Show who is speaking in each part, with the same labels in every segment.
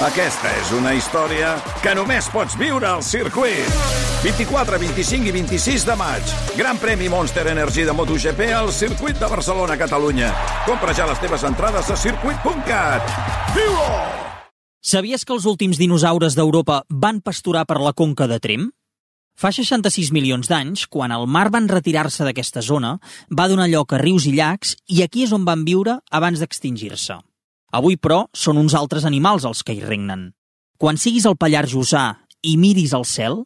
Speaker 1: Aquesta és una història que només pots viure al circuit. 24, 25 i 26 de maig. Gran premi Monster Energy de MotoGP al circuit de Barcelona, Catalunya. Compra ja les teves entrades a circuit.cat. Viu-ho!
Speaker 2: Sabies que els últims dinosaures d'Europa van pasturar per la conca de Trem? Fa 66 milions d'anys, quan el mar van retirar-se d'aquesta zona, va donar lloc a rius i llacs i aquí és on van viure abans d'extingir-se. Avui, però, són uns altres animals els que hi regnen. Quan siguis al Pallar Jussà i miris al cel,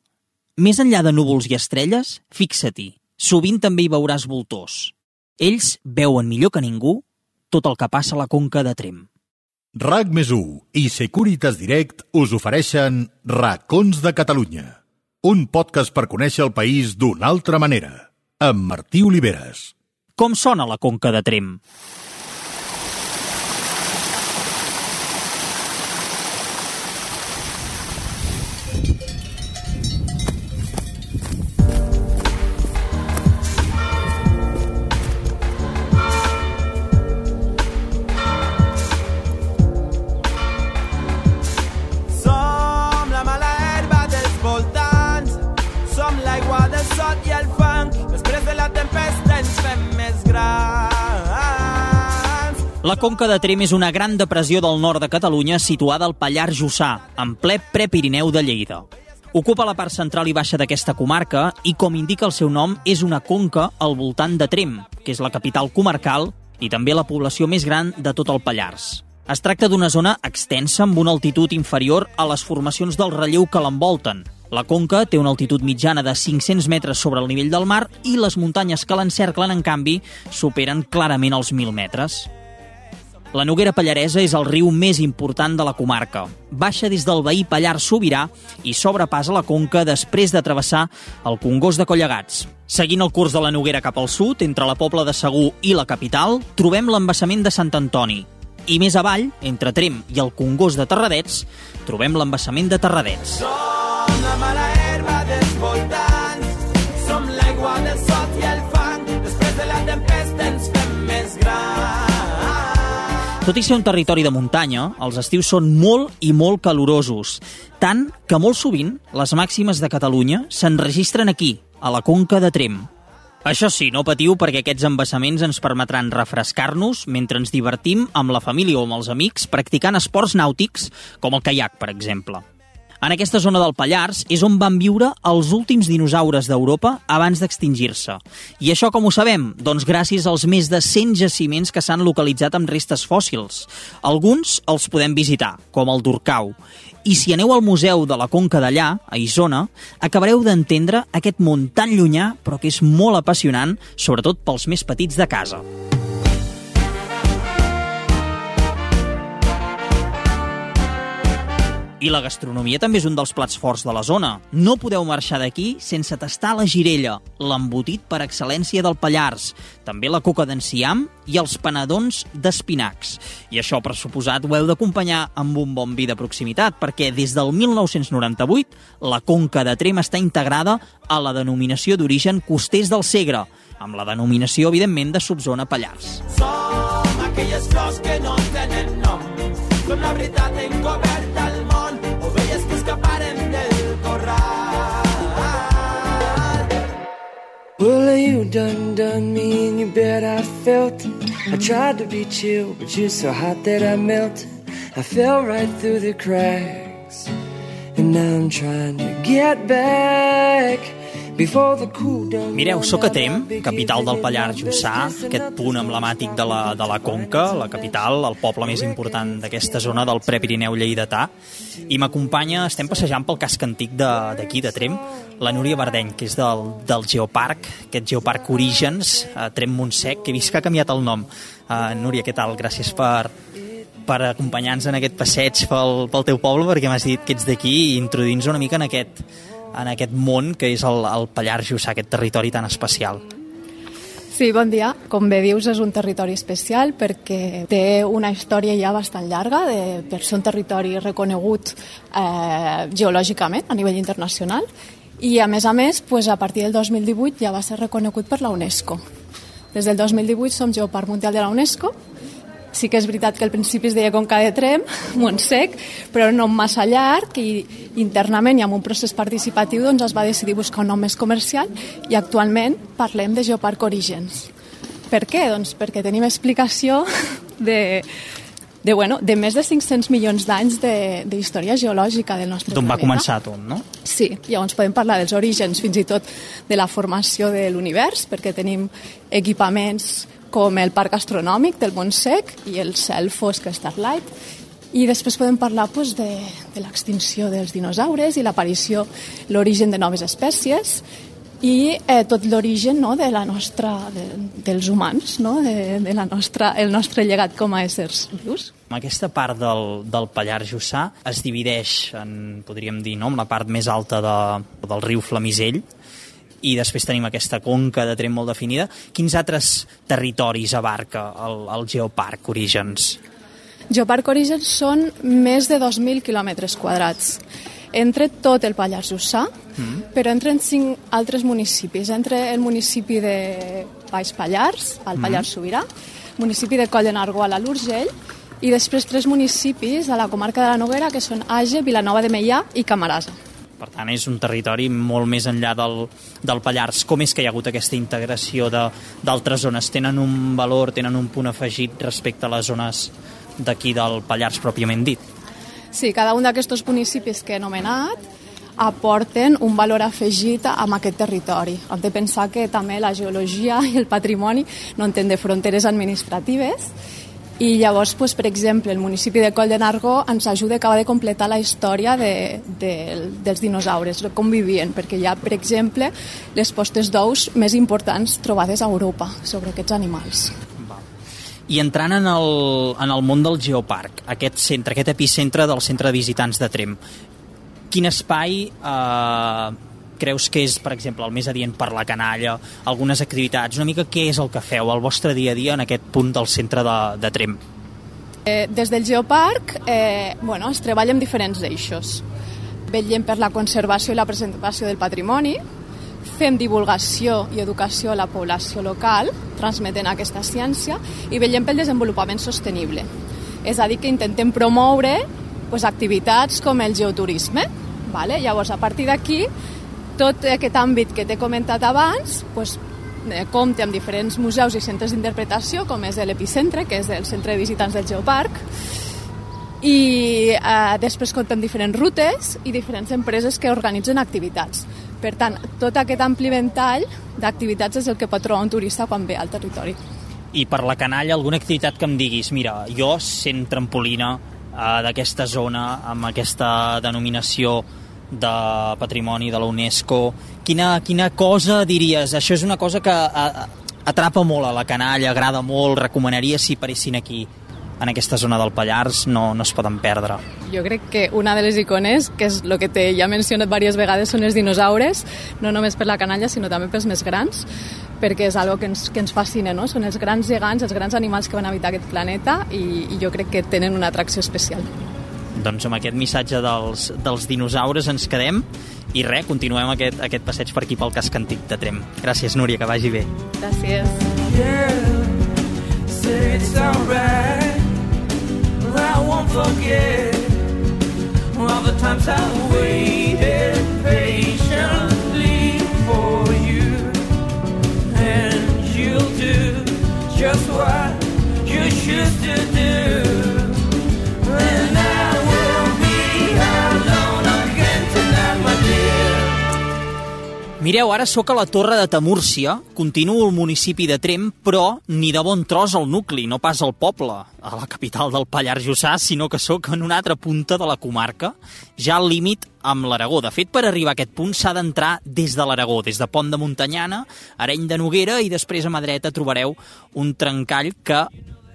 Speaker 2: més enllà de núvols i estrelles, fixa-t'hi. Sovint també hi veuràs voltors. Ells veuen millor que ningú tot el que passa a la conca de Trem.
Speaker 3: RAC més i Securitas Direct us ofereixen Racons de Catalunya, un podcast per conèixer el país d'una altra manera, amb Martí Oliveres.
Speaker 2: Com sona la conca de Trem? La conca de Trem és una gran depressió del nord de Catalunya situada al Pallar Jussà, en ple prepirineu de Lleida. Ocupa la part central i baixa d'aquesta comarca i, com indica el seu nom, és una conca al voltant de Trem, que és la capital comarcal i també la població més gran de tot el Pallars. Es tracta d'una zona extensa amb una altitud inferior a les formacions del relleu que l'envolten. La conca té una altitud mitjana de 500 metres sobre el nivell del mar i les muntanyes que l'encerclen, en canvi, superen clarament els 1.000 metres. La Noguera Pallaresa és el riu més important de la comarca. Baixa des del veí Pallar Sobirà i s'obre pas a la conca després de travessar el Congost de Collegats. Seguint el curs de la Noguera cap al sud, entre la Pobla de Segur i la capital, trobem l'embassament de Sant Antoni. I més avall, entre Trem i el Congost de Terradets, trobem l'embassament de Terradets. Som Tot i ser un territori de muntanya, els estius són molt i molt calorosos, tant que molt sovint les màximes de Catalunya s'enregistren aquí, a la Conca de Trem. Això sí, no patiu perquè aquests embassaments ens permetran refrescar-nos mentre ens divertim amb la família o amb els amics practicant esports nàutics com el caiac, per exemple. En aquesta zona del Pallars és on van viure els últims dinosaures d'Europa abans d'extingir-se. I això com ho sabem? Doncs gràcies als més de 100 jaciments que s'han localitzat amb restes fòssils. Alguns els podem visitar, com el d'Urcau. I si aneu al Museu de la Conca d'allà, a Isona, acabareu d'entendre aquest món tan llunyà, però que és molt apassionant, sobretot pels més petits de casa. I la gastronomia també és un dels plats forts de la zona. No podeu marxar d'aquí sense tastar la girella, l'embotit per excel·lència del Pallars, també la coca d'enciam i els panadons d'espinacs. I això, per suposat, ho heu d'acompanyar amb un bon vi de proximitat, perquè des del 1998 la Conca de Trem està integrada a la denominació d'origen Costers del Segre, amb la denominació, evidentment, de subzona Pallars. Som aquelles flors que no tenen nom, som la veritat encoberta Well, you done done? Me and you bet I felt. I tried to be chill, but you're so hot that I melt. I fell right through the cracks And now I'm trying to get back Mireu, sóc a Trem, capital del Pallars Jussà, aquest punt emblemàtic de la, de la Conca, la capital, el poble més important d'aquesta zona del Prepirineu lleidatà, i m'acompanya, estem passejant pel casc antic d'aquí, de, de Trem, la Núria Bardeny, que és del, del Geoparc, aquest Geoparc Orígens, a Trem Montsec, que he vist que ha canviat el nom. Uh, Núria, què tal? Gràcies per, per acompanyar-nos en aquest passeig pel, pel teu poble, perquè m'has dit que ets d'aquí i introduir-nos una mica en aquest, en aquest món que és el, el Pallars Jussà, aquest territori tan especial.
Speaker 4: Sí, bon dia. Com bé dius, és un territori especial perquè té una història ja bastant llarga de, per ser un territori reconegut eh, geològicament a nivell internacional i, a més a més, pues, a partir del 2018 ja va ser reconegut per la UNESCO. Des del 2018 som Geoparc Mundial de la UNESCO Sí que és veritat que al principi es deia Conca de Trem, Montsec, però un nom massa llarg i internament i amb un procés participatiu doncs es va decidir buscar un nom més comercial i actualment parlem de Geoparc Orígens. Per què? Doncs perquè tenim explicació de, de, bueno, de més de 500 milions d'anys d'història geològica del nostre
Speaker 2: D'on va començar tot, no?
Speaker 4: Sí, llavors podem parlar dels orígens, fins i tot de la formació de l'univers, perquè tenim equipaments com el Parc Astronòmic del Montsec i el cel fosc Starlight, i després podem parlar pues, de, de l'extinció dels dinosaures i l'aparició, l'origen de noves espècies i eh, tot l'origen no, de la nostra, de, dels humans, no, de, de la nostra, el nostre llegat com a éssers vius.
Speaker 2: Aquesta part del, del Pallars Jussà es divideix en, podríem dir, no, amb la part més alta de, del riu Flamisell, i després tenim aquesta conca de tren molt definida. Quins altres territoris abarca el, el Geoparc Orígens?
Speaker 4: Geoparc Orígens són més de 2.000 quilòmetres quadrats. Entre tot el Pallars Jussà, mm. però entren cinc altres municipis. Entre el municipi de Baix Pallars, al Pallars mm. Sobirà, municipi de Coll de Nargó a l'Urgell, i després tres municipis a la comarca de la Noguera, que són Age, Vilanova de Meià i Camarasa.
Speaker 2: Per tant, és un territori molt més enllà del, del Pallars. Com és que hi ha hagut aquesta integració d'altres zones? Tenen un valor, tenen un punt afegit respecte a les zones d'aquí del Pallars pròpiament dit?
Speaker 4: Sí, cada un d'aquests municipis que he anomenat aporten un valor afegit amb aquest territori. Hem de pensar que també la geologia i el patrimoni no entén de fronteres administratives i llavors, pues, per exemple, el municipi de Coll de Nargó ens ajuda a acabar de completar la història de, de, dels dinosaures, com vivien, perquè hi ha, per exemple, les postes d'ous més importants trobades a Europa sobre aquests animals.
Speaker 2: I entrant en el, en el món del geoparc, aquest centre, aquest epicentre del centre de visitants de Trem, quin espai eh, creus que és, per exemple, el més adient per la canalla, algunes activitats, una mica què és el que feu al vostre dia a dia en aquest punt del centre de, de Trem?
Speaker 4: Eh, des del Geoparc eh, bueno, es treballa en diferents eixos. Vetllem per la conservació i la presentació del patrimoni, fem divulgació i educació a la població local, transmetent aquesta ciència, i vetllem pel desenvolupament sostenible. És a dir, que intentem promoure pues, activitats com el geoturisme. Vale? Llavors, a partir d'aquí, tot aquest àmbit que t'he comentat abans eh, compta amb diferents museus i centres d'interpretació, com és l'Epicentre, que és el centre de visitants del Geoparc, i eh, després compta amb diferents rutes i diferents empreses que organitzen activitats. Per tant, tot aquest ampli ventall d'activitats és el que pot trobar un turista quan ve al territori.
Speaker 2: I per la canalla, alguna activitat que em diguis, mira, jo sent trampolina eh, d'aquesta zona, amb aquesta denominació de patrimoni de la UNESCO, quina, quina cosa diries? Això és una cosa que a, a, atrapa molt a la canalla, agrada molt, recomanaria si paressin aquí en aquesta zona del Pallars no, no es poden perdre.
Speaker 4: Jo crec que una de les icones, que és el que te ja mencionat diverses vegades, són els dinosaures, no només per la canalla, sinó també pels més grans, perquè és algo que ens, que ens fascina, no? Són els grans gegants, els grans animals que van habitar aquest planeta i, i jo crec que tenen una atracció especial.
Speaker 2: Doncs amb aquest missatge dels, dels dinosaures ens quedem i res, continuem aquest, aquest passeig per aquí pel casc antic de Trem. Gràcies, Núria, que vagi bé.
Speaker 4: Gràcies.
Speaker 5: Yeah, say it's alright. I won't forget all the times I waited patiently for you, and you'll do just what you choose to do.
Speaker 2: Mireu, ara sóc a la Torre de Tamúrcia, continuo al municipi de Trem, però ni de bon tros al nucli, no pas al poble, a la capital del Pallars Jussà, sinó que sóc en una altra punta de la comarca, ja al límit amb l'Aragó. De fet, per arribar a aquest punt s'ha d'entrar des de l'Aragó, des de Pont de Montanyana, Areny de Noguera i després a mà dreta trobareu un trencall que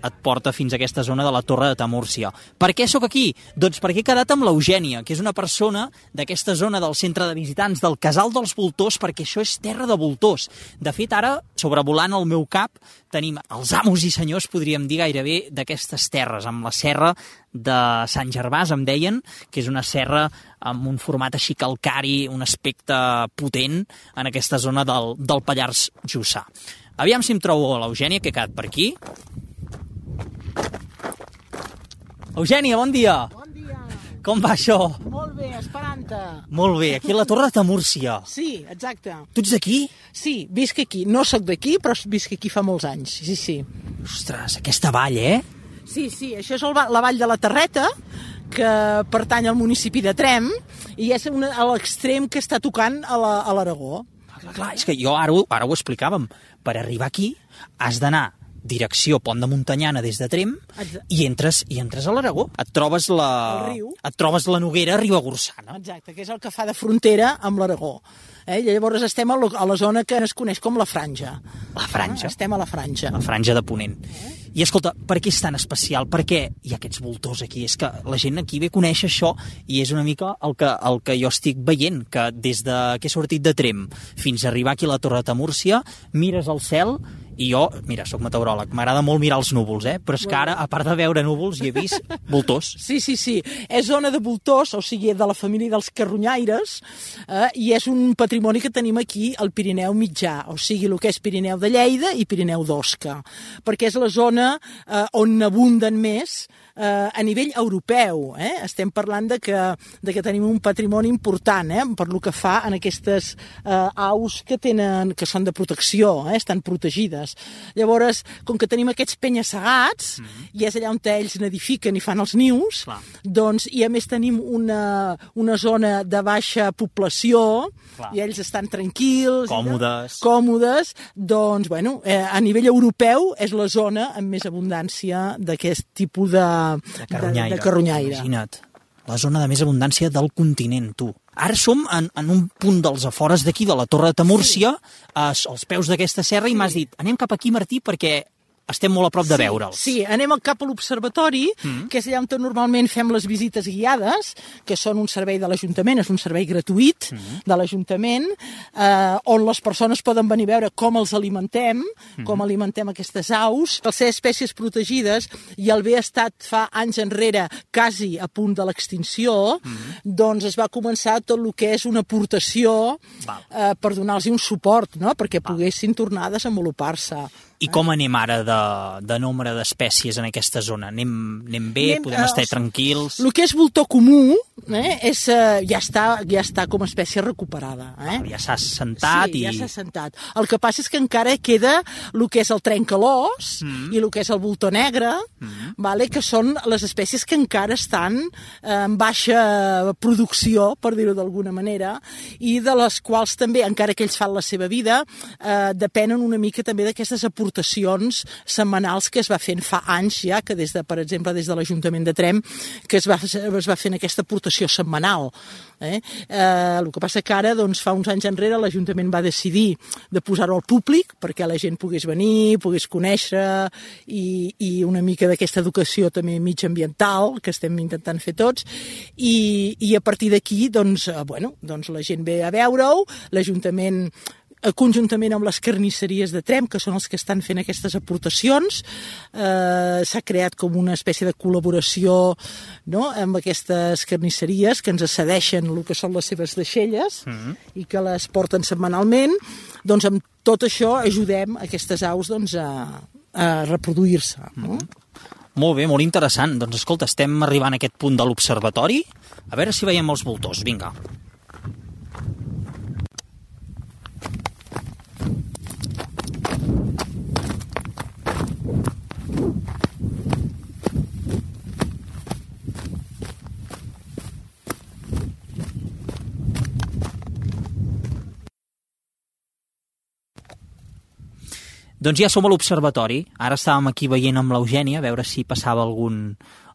Speaker 2: et porta fins a aquesta zona de la Torre de Tamúrcia. Per què sóc aquí? Doncs perquè he quedat amb l'Eugènia, que és una persona d'aquesta zona del centre de visitants del Casal dels Voltors, perquè això és terra de voltors. De fet, ara, sobrevolant el meu cap, tenim els amos i senyors, podríem dir gairebé, d'aquestes terres, amb la serra de Sant Gervàs, em deien, que és una serra amb un format així calcari, un aspecte potent en aquesta zona del, del Pallars Jussà. Aviam si em trobo l'Eugènia, que he quedat per aquí. Eugènia, bon dia.
Speaker 6: Bon dia.
Speaker 2: Com va això?
Speaker 6: Molt bé, esperant-te.
Speaker 2: Molt bé, aquí a la Torre de Múrcia.
Speaker 6: Sí, exacte.
Speaker 2: Tu ets d'aquí?
Speaker 6: Sí, visc aquí. No sóc d'aquí, però visc aquí fa molts anys. Sí, sí.
Speaker 2: Ostres, aquesta vall, eh?
Speaker 6: Sí, sí, això és el, la Vall de la Terreta, que pertany al municipi de Trem, i és una, a l'extrem que està tocant a la- a l'Aragó.
Speaker 2: Clar, clar, clar, és que jo ara, ho- ara ho explicàvem. Per arribar aquí has d'anar direcció Pont de Montanyana des de Trem
Speaker 6: Exacte.
Speaker 2: i entres i entres a l'Aragó. Et trobes la
Speaker 6: El riu.
Speaker 2: et trobes la Noguera Ribagorçana.
Speaker 6: Exacte, que és el que fa de frontera amb l'Aragó. Eh? Llavors estem a lo- a la zona que es coneix com la Franja.
Speaker 2: La franja.
Speaker 6: Estem a la Franja.
Speaker 2: la franja de Ponent. I escolta, per què és tan especial? Per què hi ha aquests voltors aquí? És que la gent aquí ve conèixer això i és una mica el que, el que jo estic veient, que des de que he sortit de Trem fins a arribar aquí a la Torre de Múrcia, mires al cel i jo, mira, sóc meteoròleg, m'agrada molt mirar els núvols, eh? però és que ara, a part de veure núvols, hi he vist voltors.
Speaker 6: Sí, sí, sí. És zona de voltors, o sigui, de la família dels carronyaires, eh, i és un patrimoni que tenim aquí al Pirineu mitjà, o sigui, el que és Pirineu de Lleida i Pirineu d'Osca, perquè és la zona eh, on abunden més eh, a nivell europeu. Eh? Estem parlant de que, de que tenim un patrimoni important eh? per lo que fa en aquestes eh, aus que, tenen, que són de protecció, eh? estan protegides. Llavors, com que tenim aquests penya-segats, i és allà on ells n'edifiquen i fan els nius,
Speaker 2: Clar.
Speaker 6: doncs, i a més tenim una, una zona de baixa població,
Speaker 2: Clar.
Speaker 6: i ells estan tranquils,
Speaker 2: Còmodes.
Speaker 6: còmodes, doncs, bueno, eh, a nivell europeu és la zona amb més abundància d'aquest tipus de,
Speaker 2: De carronyaire.
Speaker 6: de, de carronyaire.
Speaker 2: Imagina't. La zona de més abundància del continent, tu. Ara som en, en un punt dels afores d'aquí, de la Torre de Múrcia, als, als peus d'aquesta serra, i m'has dit, anem cap aquí, Martí, perquè estem molt a prop de veure'ls.
Speaker 6: Sí, anem al cap a l'observatori, mm. que és allà on normalment fem les visites guiades, que són un servei de l'Ajuntament, és un servei gratuït mm. de l'Ajuntament, eh, on les persones poden venir a veure com els alimentem, mm. com alimentem aquestes aus. Al ser espècies protegides i el bé estat fa anys enrere quasi a punt de l'extinció, mm. doncs es va començar tot el que és una aportació
Speaker 2: Val.
Speaker 6: eh, per donar-los un suport, no? perquè poguessin tornar a desenvolupar-se.
Speaker 2: I com anem ara de, de nombre d'espècies en aquesta zona? Anem, anem bé?
Speaker 6: Anem,
Speaker 2: Podem
Speaker 6: eh,
Speaker 2: estar
Speaker 6: o-
Speaker 2: tranquils?
Speaker 6: El que és voltor comú eh, és, eh, ja, està, ja està com a espècie recuperada. Eh?
Speaker 2: Ja s'ha sentat
Speaker 6: sí,
Speaker 2: i...
Speaker 6: ja s'ha sentat. El que passa és que encara queda el que és el trencalós mm. i el que és el voltor negre, mm. vale? que són les espècies que encara estan eh, en baixa producció, per dir-ho d'alguna manera, i de les quals també, encara que ells fan la seva vida, eh, depenen una mica també d'aquestes aportacions setmanals que es va fent fa anys ja, que des de, per exemple, des de l'Ajuntament de Trem, que es va, es va fent aquesta aportació setmanal. Eh? Eh, el que passa que ara, doncs, fa uns anys enrere, l'Ajuntament va decidir de posar-ho al públic perquè la gent pogués venir, pogués conèixer i, i una mica d'aquesta educació també mitjambiental que estem intentant fer tots i, i a partir d'aquí doncs, eh, bueno, doncs la gent ve a veure-ho, l'Ajuntament conjuntament amb les carnisseries de Trem, que són els que estan fent aquestes aportacions. Eh, S'ha creat com una espècie de col·laboració no? amb aquestes carnisseries que ens cedeixen el que són les seves deixelles mm -hmm. i que les porten setmanalment. Doncs amb tot això ajudem aquestes aus doncs, a, a reproduir-se. No?
Speaker 2: Molt bé, molt interessant. Doncs escolta, estem arribant a aquest punt de l'observatori. A veure si veiem els voltors. Vinga. Doncs ja som a l'observatori. Ara estàvem aquí veient amb l'Eugènia a veure si passava algun,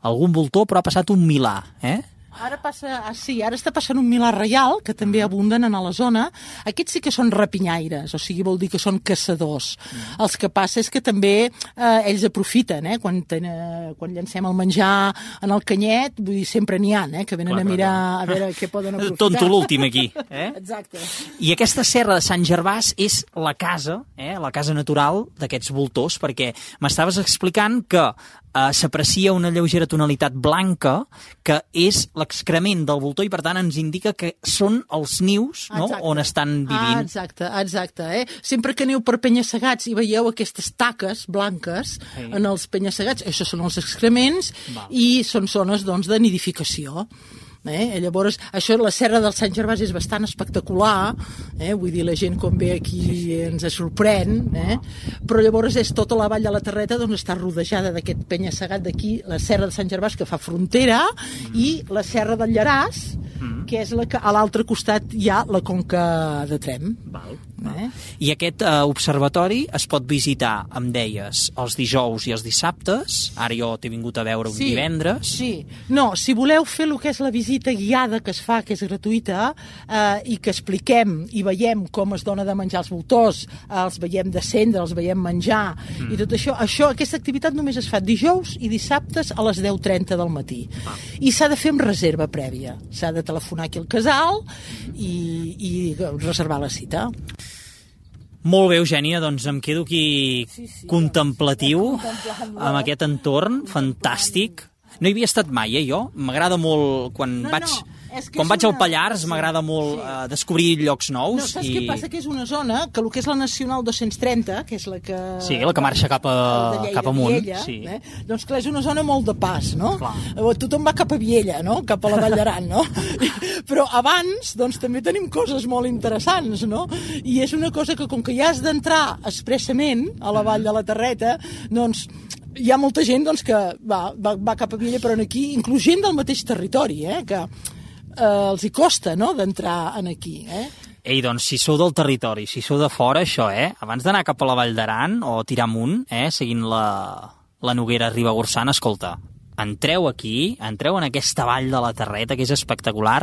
Speaker 2: algun voltor, però ha passat un milà, eh?
Speaker 6: Ara passa, ah, sí, ara està passant un milà reial, que també abunden en la zona. Aquests sí que són rapinyaires, o sigui, vol dir que són caçadors. Mm. Els que passa és que també eh, ells aprofiten, eh, quan, ten, eh, quan llancem el menjar en el canyet, vull dir, sempre n'hi ha, eh, que venen
Speaker 2: Clar,
Speaker 6: a
Speaker 2: clar,
Speaker 6: mirar
Speaker 2: clar.
Speaker 6: a veure què poden aprofitar.
Speaker 2: Tonto l'últim aquí, eh?
Speaker 6: Exacte.
Speaker 2: I aquesta serra de Sant Gervàs és la casa, eh, la casa natural d'aquests voltors, perquè m'estaves explicant que eh, s'aprecia una lleugera tonalitat blanca que és l'excrement del voltor i per tant ens indica que són els nius no?
Speaker 6: Exacte.
Speaker 2: on estan
Speaker 6: Ah,
Speaker 2: vivint.
Speaker 6: exacte, exacte. Eh? Sempre que aneu per penya-segats i veieu aquestes taques blanques
Speaker 2: Sí.
Speaker 6: en els penya-segats, això són els excrements
Speaker 2: Val.
Speaker 6: i són zones doncs, de nidificació. Eh? Llavors, això, la serra del Sant Gervàs és bastant espectacular, eh? vull dir, la gent quan ve aquí ens sorprèn, eh? però llavors és tota la vall de la Terreta doncs està rodejada d'aquest penya-segat d'aquí, la serra de Sant Gervàs que fa frontera i la serra del Llaràs, que és la que a l'altre costat hi ha la conca de Trem.
Speaker 2: Val.
Speaker 6: Eh?
Speaker 2: I aquest eh, observatori es pot visitar, em deies, els dijous i els dissabtes. Ara jo t'he vingut a veure un divendres.
Speaker 6: Sí. No, si voleu fer el que és la visita guiada que es fa, que és gratuïta, eh, i que expliquem i veiem com es dona de menjar els voltors, eh, els veiem descendre, els veiem menjar, mm. i tot això, això, aquesta activitat només es fa dijous i dissabtes a les 10.30 del matí. Ah. I s'ha de fer amb reserva prèvia. S'ha de telefonar aquí al casal i, i reservar la cita.
Speaker 2: Molt bé, Eugènia, doncs em quedo aquí
Speaker 6: Sí, sí,
Speaker 2: contemplatiu
Speaker 6: contemplant-lo.
Speaker 2: amb aquest entorn fantàstic. No hi havia estat mai, eh, jo. M'agrada molt, quan
Speaker 6: No,
Speaker 2: vaig...
Speaker 6: no, és que
Speaker 2: Quan
Speaker 6: és
Speaker 2: vaig al
Speaker 6: una-
Speaker 2: Pallars
Speaker 6: sí,
Speaker 2: m'agrada molt
Speaker 6: sí.
Speaker 2: eh, descobrir llocs nous.
Speaker 6: No, saps
Speaker 2: i...
Speaker 6: què passa? Que és una zona que el que és la Nacional 230, que és la que...
Speaker 2: Sí, la que marxa cap a-
Speaker 6: Lleida,
Speaker 2: cap amunt,
Speaker 6: Viella,
Speaker 2: sí.
Speaker 6: Eh? Doncs clar, és una zona molt de pas, no?
Speaker 2: Clar.
Speaker 6: Eh, Tothom va cap a Viella, no? Cap a la Vall d'Aran, no? Però abans, doncs, també tenim coses molt interessants, no? I és una cosa que, com que ja has d'entrar expressament a la Vall de la Terreta, doncs, hi ha molta gent doncs, que va, va, va cap a Viella, però aquí, inclús gent del mateix territori, eh? que eh, els hi costa no? d'entrar en aquí. Eh?
Speaker 2: Ei, doncs, si sou del territori, si sou de fora, això, eh? Abans d'anar cap a la Vall d'Aran o tirar amunt, eh? Seguint la, la Noguera Ribagorçana, escolta, entreu aquí, entreu en aquesta vall de la Terreta, que és espectacular,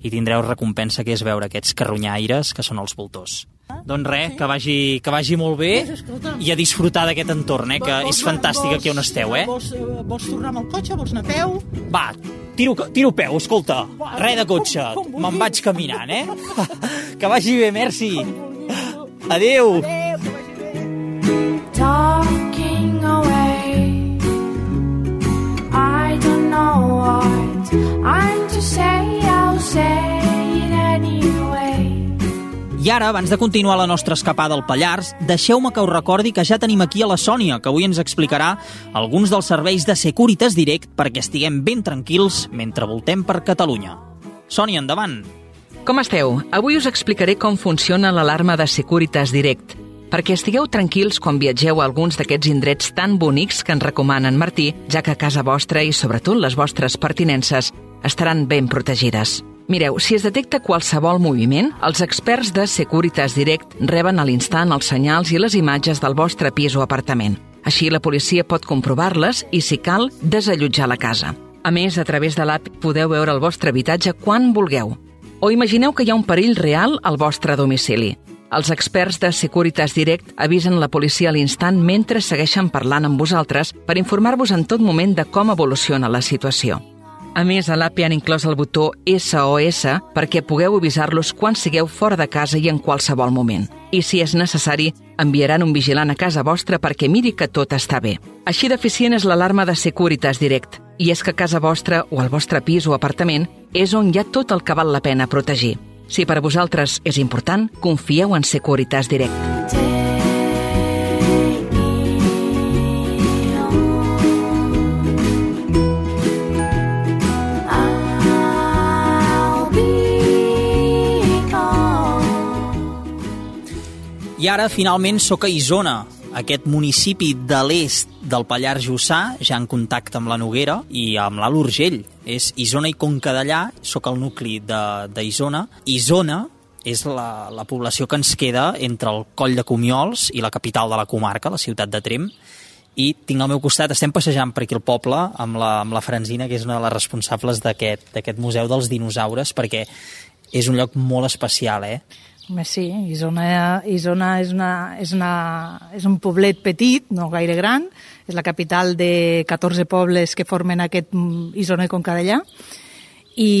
Speaker 2: i tindreu recompensa, que és veure aquests carronyaires, que són els voltors. Doncs res, que vagi, que vagi molt bé
Speaker 6: Doncs
Speaker 2: i a disfrutar d'aquest entorn, eh? Que
Speaker 6: Vols-
Speaker 2: és fantàstic aquí on esteu, eh?
Speaker 6: Vols, eh, vols tornar amb el cotxe? Vols anar a peu?
Speaker 2: Va, tiro, tiro peu, escolta. Res de cotxe. Me'n vaig caminant, eh? Que vagi bé, merci. Adéu.
Speaker 6: Adéu,
Speaker 7: I
Speaker 2: ara, abans de continuar la nostra escapada al Pallars, deixeu-me que us recordi que ja tenim aquí a la Sònia, que avui ens explicarà alguns dels serveis de Securitas Direct perquè estiguem ben tranquils mentre voltem per Catalunya. Sònia, endavant.
Speaker 8: Com esteu? Avui us explicaré com funciona l'alarma de Securitas Direct, perquè estigueu tranquils quan viatgeu a alguns d'aquests indrets tan bonics que ens recomana en Martí, ja que casa vostra i sobretot les vostres pertinences estaran ben protegides. Mireu, si es detecta qualsevol moviment, els experts de Securitas Direct reben a l'instant els senyals i les imatges del vostre pis o apartament. Així la policia pot comprovar-les i, si cal, desallotjar la casa. A més, a través de l'app podeu veure el vostre habitatge quan vulgueu. O imagineu que hi ha un perill real al vostre domicili. Els experts de Securitas Direct avisen la policia a l'instant mentre segueixen parlant amb vosaltres per informar-vos en tot moment de com evoluciona la situació. A més, a l'app hi han inclòs el botó SOS perquè pugueu avisar-los quan sigueu fora de casa i en qualsevol moment. I si és necessari, enviaran un vigilant a casa vostra perquè miri que tot està bé. Així d'eficient és l'alarma de Securitas Direct. I és que casa vostra o el vostre pis o apartament és on hi ha tot el que val la pena protegir. Si per vosaltres és important, confieu en Securitas Direct.
Speaker 2: I ara, finalment, sóc a Isona, aquest municipi de l'est del Pallars Jussà, ja en contacte amb la Noguera i amb l'Alt Urgell. És Isona i Conca d'allà, sóc al nucli d'Isona. Isona és la, la població que ens queda entre el Coll de Comiols i la capital de la comarca, la ciutat de Trem, i tinc al meu costat, estem passejant per aquí el poble amb la, amb la Franzina, que és una de les responsables d'aquest museu dels dinosaures, perquè és un lloc molt especial, eh?
Speaker 9: Sí, Isona, Isona és, una, és, una, és un poblet petit, no gaire gran, és la capital de 14 pobles que formen aquest mm, Isona i Concadellà, i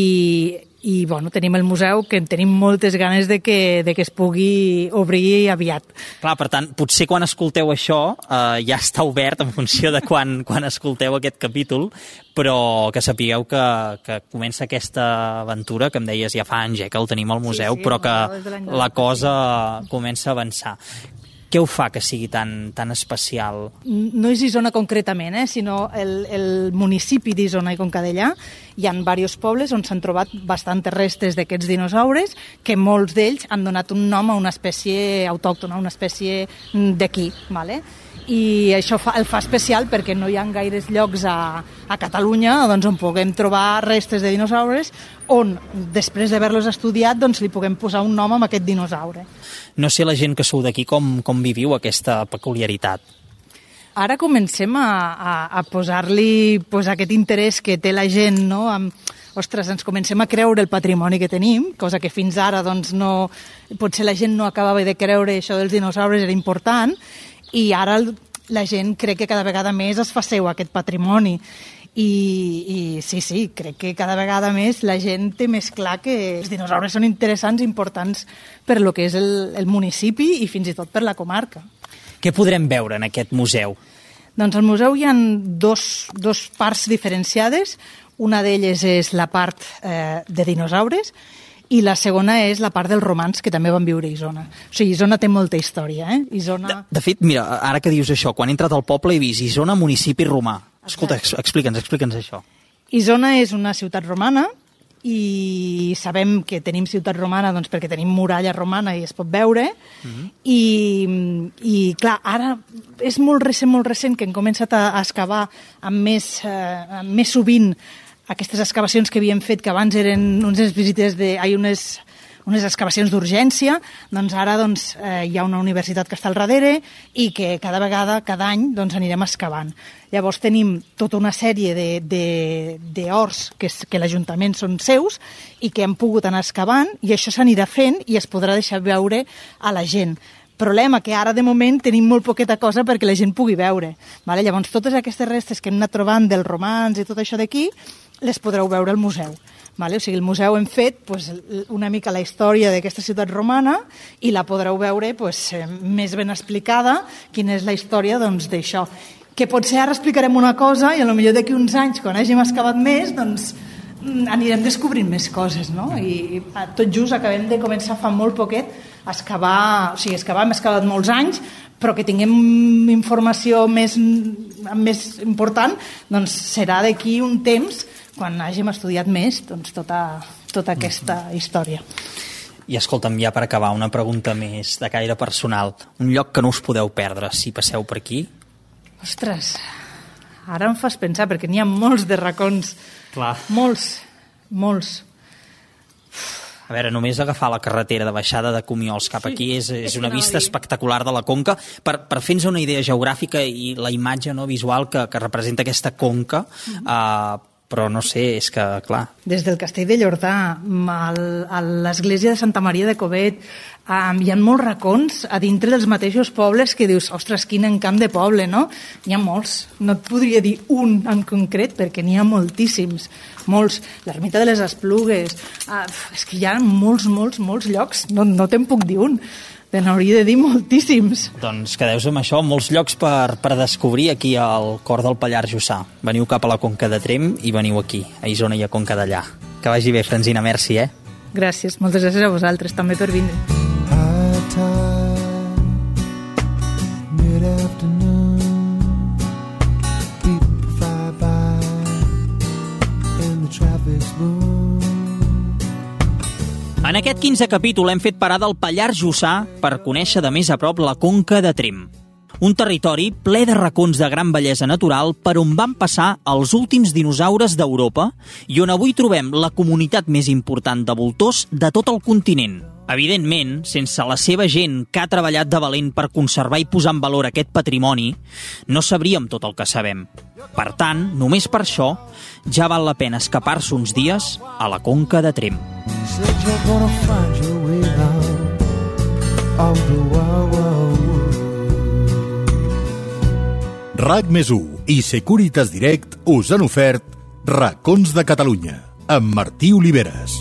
Speaker 9: i bueno, tenim el museu que en tenim moltes ganes de que, de que es pugui obrir aviat.
Speaker 2: Clar, per tant, potser quan escolteu això eh, ja està obert en funció de quan, quan escolteu aquest capítol, però que sapigueu que, que comença aquesta aventura, que em deies ja fa anys eh, que el tenim al museu,
Speaker 9: sí,
Speaker 2: però
Speaker 9: el
Speaker 2: que la cosa comença a avançar. Què ho fa que sigui tan, tan especial?
Speaker 9: no és Isona concretament, eh, sinó el, el municipi d'Isona i Concadellà. Hi ha diversos pobles on s'han trobat bastantes restes d'aquests dinosaures que molts d'ells han donat un nom a una espècie autòctona, una espècie mm, d'aquí. Vale? I això fa, el fa especial perquè no hi ha gaires llocs a, a Catalunya doncs, on puguem trobar restes de dinosaures on, després d'haver-los estudiat, doncs, li puguem posar un nom amb aquest dinosaure.
Speaker 2: No sé la gent que sou d'aquí com, com viviu aquesta peculiaritat.
Speaker 9: Ara comencem a, a, a posar-li pues, aquest interès que té la gent, no? Amb, ostres, ens comencem a creure el patrimoni que tenim, cosa que fins ara doncs, no, potser la gent no acabava de creure això dels dinosaures era important, i ara el- la gent crec que cada vegada més es fa seu aquest patrimoni. I, I sí, sí, crec que cada vegada més la gent té més clar que els dinosaures són interessants i importants per lo que és el, el municipi i fins i tot per la comarca.
Speaker 2: Què podrem veure en aquest museu?
Speaker 9: Doncs al museu hi ha dos, dos parts diferenciades. Una d'elles és la part eh, de dinosaures i la segona és la part dels romans que també van viure a Isona. O sigui, Isona té molta història, eh? Isona...
Speaker 2: De fet, mira, ara que dius això, quan he entrat al poble he vist Isona, municipi romà. Escolta, ex- explica'ns, explica'ns això.
Speaker 9: Isona és una ciutat romana i sabem que tenim ciutat romana doncs, perquè tenim muralla romana i es pot veure I, i clar, ara és molt recent, molt recent que hem començat a, a excavar amb més, eh, amb més sovint aquestes excavacions que havíem fet que abans eren unes visites de... Ai, unes, unes excavacions d'urgència, doncs ara doncs, eh, hi ha una universitat que està al darrere i que cada vegada, cada any, doncs anirem excavant. Llavors tenim tota una sèrie d'horts que, és- que l'Ajuntament són seus i que hem pogut anar excavant i això s'anirà fent i es podrà deixar veure a la gent. Problema que ara de moment tenim molt poqueta cosa perquè la gent pugui veure. Vale? Llavors totes aquestes restes que hem anat trobant dels romans i tot això d'aquí les podreu veure al museu. Vale? O sigui, el museu hem fet pues, una mica la història d'aquesta ciutat romana i la podreu veure pues, eh, més ben explicada quina és la història doncs, d'això. Que potser ara explicarem una cosa i a lo millor d'aquí uns anys, quan hàgim excavat més, doncs mm, anirem descobrint més coses, no? I tot just acabem de començar fa molt poquet a excavar, o sigui, excavar hem excavat molts anys, però que tinguem informació més, més important, doncs serà d'aquí un temps, quan hàgim estudiat més doncs, tota, tota aquesta història.
Speaker 2: I escolta'm, ja per acabar, una pregunta més de caire personal. Un lloc que no us podeu perdre si passeu per aquí?
Speaker 9: Ostres, ara em fas pensar, perquè n'hi ha molts de racons.
Speaker 2: Clar.
Speaker 9: Molts, molts.
Speaker 2: A veure, només agafar la carretera de baixada de Comiols cap
Speaker 9: Sí,
Speaker 2: aquí és, és
Speaker 9: és
Speaker 2: una vista espectacular de la conca. Per, per fer-nos una idea geogràfica i la imatge no, visual que, que representa aquesta conca,
Speaker 9: Mhm.
Speaker 2: uh, però no sé, és que, clar,
Speaker 9: Des del castell de Llordà a l'església de Santa Maria de Covet, hi ha molts racons a dintre dels mateixos pobles que dius, ostres, quin encamp de poble, no? N'hi ha molts. No et podria dir un en concret, perquè n'hi ha moltíssims. Molts. L'ermita de les Esplugues. Uh, és que hi ha molts, molts, molts llocs. No, no te'n puc dir un. Te n'hauria de dir moltíssims.
Speaker 2: doncs quedeu amb això, molts llocs per, per descobrir aquí al cor del Pallars Jussà. Veniu cap a la Conca de Trem i veniu aquí, a Isona i a Conca d'allà. Que vagi bé, Francina, merci, eh?
Speaker 9: Gràcies, moltes gràcies a vosaltres també per vindre.
Speaker 2: En aquest 15 capítol hem fet parada al Pallars Jussà per conèixer de més a prop la Conca de Trem. Un territori ple de racons de gran bellesa natural per on van passar els últims dinosaures d'Europa i on avui trobem la comunitat més important de voltors de tot el continent. Evidentment, sense la seva gent que ha treballat de valent per conservar i posar en valor aquest patrimoni, no sabríem tot el que sabem. Per tant, només per això, ja val la pena escapar-se uns dies a la Conca de Trem.
Speaker 5: Said you're gonna find your way out of the wild, world.
Speaker 3: RAC més i Securitas Direct us han ofert Racons de Catalunya amb Martí Oliveres.